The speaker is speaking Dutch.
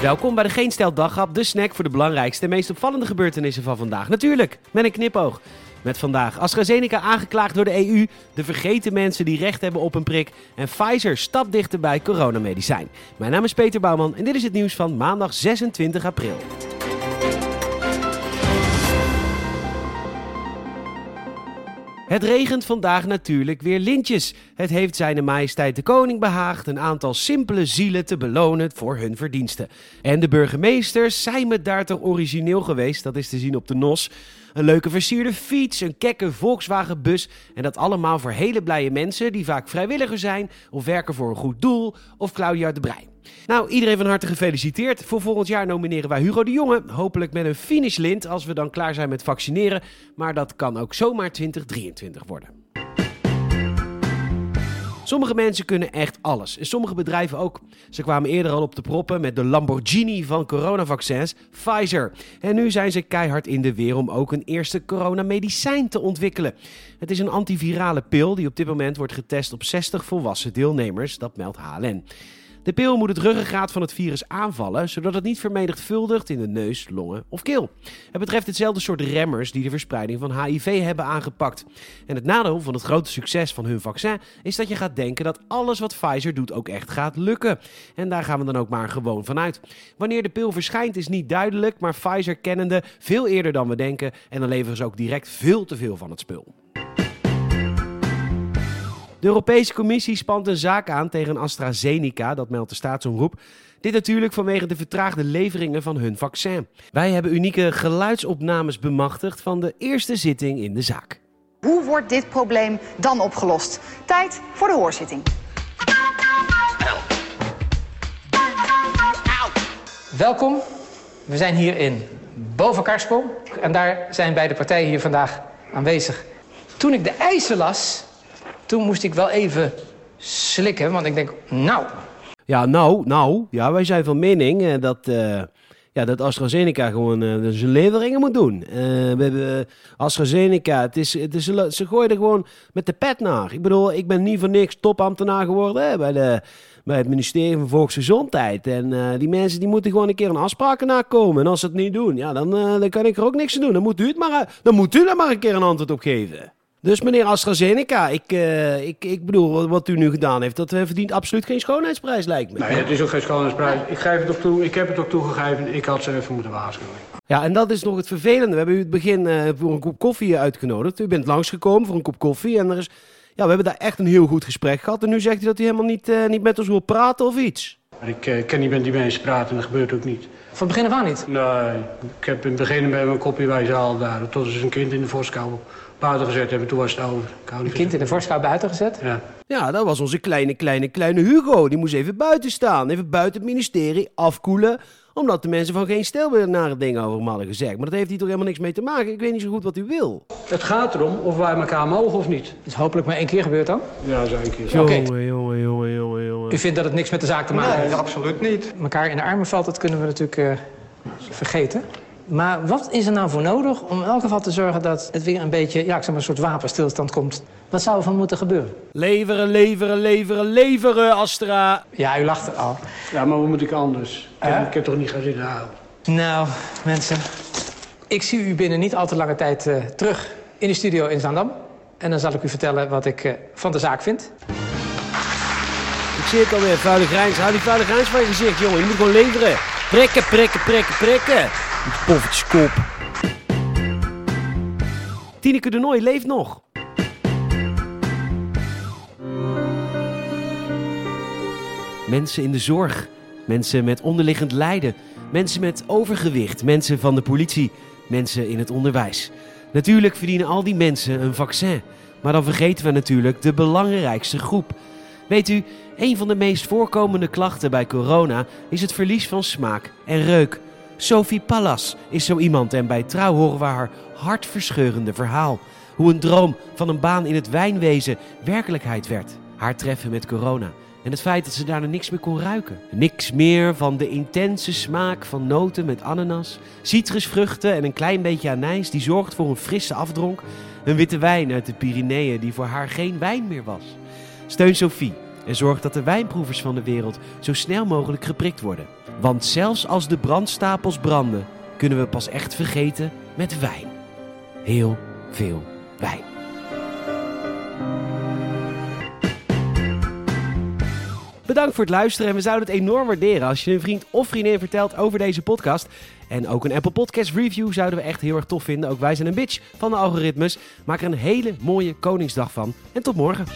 Welkom bij de Geen Stel Daghap, de snack voor de belangrijkste en meest opvallende gebeurtenissen van vandaag. Natuurlijk, met een knipoog. Met vandaag AstraZeneca aangeklaagd door de EU, de vergeten mensen die recht hebben op een prik en Pfizer stapt dichter bij coronamedicijn. Mijn naam is Peter Bouwman en dit is het nieuws van maandag 26 april. Het regent vandaag natuurlijk weer lintjes. Het heeft zijn majesteit de koning behaagd een aantal simpele zielen te belonen voor hun verdiensten. En de burgemeesters zijn me daar toch origineel geweest, dat is te zien op de NOS. Een leuke versierde fiets, een kekke Volkswagen bus en dat allemaal voor hele blije mensen die vaak vrijwilliger zijn of werken voor een goed doel of Claudia de Brij. Nou, iedereen van harte gefeliciteerd. Voor volgend jaar nomineren wij Hugo de Jonge. Hopelijk met een finishlint als we dan klaar zijn met vaccineren. Maar dat kan ook zomaar 2023 worden. Sommige mensen kunnen echt alles. En sommige bedrijven ook. Ze kwamen eerder al op de proppen met de Lamborghini van coronavaccins, Pfizer. En nu zijn ze keihard in de weer om ook een eerste coronamedicijn te ontwikkelen. Het is een antivirale pil die op dit moment wordt getest op 60 volwassen deelnemers, dat meldt HLN. De pil moet het ruggengraat van het virus aanvallen, zodat het niet vermenigvuldigt in de neus, longen of keel. Het betreft hetzelfde soort remmers die de verspreiding van HIV hebben aangepakt. En het nadeel van het grote succes van hun vaccin is dat je gaat denken dat alles wat Pfizer doet ook echt gaat lukken. En daar gaan we dan ook maar gewoon vanuit. Wanneer de pil verschijnt is niet duidelijk, maar Pfizer kennende veel eerder dan we denken en dan leveren ze ook direct veel te veel van het spul. De Europese Commissie spant een zaak aan tegen AstraZeneca, dat meldt de staatsomroep. Dit natuurlijk vanwege de vertraagde leveringen van hun vaccin. Wij hebben unieke geluidsopnames bemachtigd van de eerste zitting in de zaak. Hoe wordt dit probleem dan opgelost? Tijd voor de hoorzitting. Welkom. We zijn hier in Bovenkarspel en daar zijn beide partijen hier vandaag aanwezig. Toen ik de eisen las, toen moest ik wel even slikken, want ik denk, nou... Ja, nou, nou, ja, wij zijn van mening eh, dat, uh, ja, dat AstraZeneca gewoon uh, zijn leveringen moet doen. we hebben AstraZeneca, het is, het is, ze gooien er gewoon met de pet naar. Ik bedoel, ik ben niet voor niks topambtenaar geworden bij, de, bij het ministerie van Volksgezondheid. En die mensen die moeten gewoon een keer een afspraken nakomen. En als ze het niet doen, ja, dan, dan kan ik er ook niks aan doen. Dan moet u, het maar, dan moet u er maar een keer een antwoord op geven. Dus meneer AstraZeneca, ik, uh, ik, ik bedoel, wat u nu gedaan heeft, dat verdient absoluut geen schoonheidsprijs, lijkt me. Nee, het is ook geen schoonheidsprijs. Ik, geef het ook toe, ik heb het ook toegegeven, ik had ze even moeten waarschuwen. Ja, en dat is nog het vervelende. We hebben u het begin uh, voor een kop koffie uitgenodigd. U bent langsgekomen voor een kop koffie en er is... Ja, we hebben daar echt een heel goed gesprek gehad. En nu zegt u dat u helemaal niet, uh, niet met ons wil praten of iets. Ik uh, kan niet met die mensen praten en dat gebeurt ook niet. Van het begin af aan niet? Nee, ik heb in het begin met mijn kopje bij zaal daar. Tot is een kind in de voorschouw buiten gezet hebben. Toen was het over. Een kind in de voorschouw buiten gezet? Ja. Ja, dat was onze kleine, kleine, kleine Hugo. Die moest even buiten staan. Even buiten het ministerie afkoelen. Omdat de mensen van geen stel weer nare dingen over hem hadden gezegd. Maar dat heeft hier toch helemaal niks mee te maken. Ik weet niet zo goed wat u wil. Het gaat erom of wij elkaar mogen of niet. Is hopelijk maar één keer gebeurd dan? Ja, zo één keer. Jongen, jongen, jongen. U vindt dat het niks met de zaak te maken heeft? Nee, absoluut niet. Mekaar in de armen valt, dat kunnen we natuurlijk uh, vergeten. Maar wat is er nou voor nodig om in elk geval te zorgen dat het weer een beetje, ja, ik zeg maar, een soort wapenstilstand komt? Wat zou er van moeten gebeuren? Leveren, leveren, leveren, leveren, Astra. Ja, u lacht er al. Ja, maar hoe moet ik anders? Ik heb, ik heb toch niet gaan zitten houden? Nou, mensen, ik zie u binnen niet al te lange tijd uh, terug in de studio in Zandam. En dan zal ik u vertellen wat ik uh, van de zaak vind. Ik zie het alweer, vuile grijns. Hou die vuile grijns van je gezicht, jongen. Je moet gewoon leveren. Prikken, prikken, prikken, prikken. Die poffertjeskop. Tineke de Nooi leeft nog. Mensen in de zorg. Mensen met onderliggend lijden. Mensen met overgewicht. Mensen van de politie. Mensen in het onderwijs. Natuurlijk verdienen al die mensen een vaccin. Maar dan vergeten we natuurlijk de belangrijkste groep. Weet u, een van de meest voorkomende klachten bij corona is het verlies van smaak en reuk. Sophie Pallas is zo iemand en bij Trouw horen we haar hartverscheurende verhaal. Hoe een droom van een baan in het wijnwezen werkelijkheid werd. Haar treffen met corona en het feit dat ze daarna niks meer kon ruiken. Niks meer van de intense smaak van noten met ananas, citrusvruchten en een klein beetje anijs die zorgt voor een frisse afdronk. Een witte wijn uit de Pyreneeën die voor haar geen wijn meer was. Steun Sophie en zorg dat de wijnproevers van de wereld zo snel mogelijk geprikt worden. Want zelfs als de brandstapels branden, kunnen we pas echt vergeten met wijn. Heel veel wijn. Bedankt voor het luisteren en we zouden het enorm waarderen als je een vriend of vriendin vertelt over deze podcast. En ook een Apple Podcast review zouden we echt heel erg tof vinden. Ook wij zijn een bitch van de algoritmes. Maak er een hele mooie Koningsdag van en tot morgen.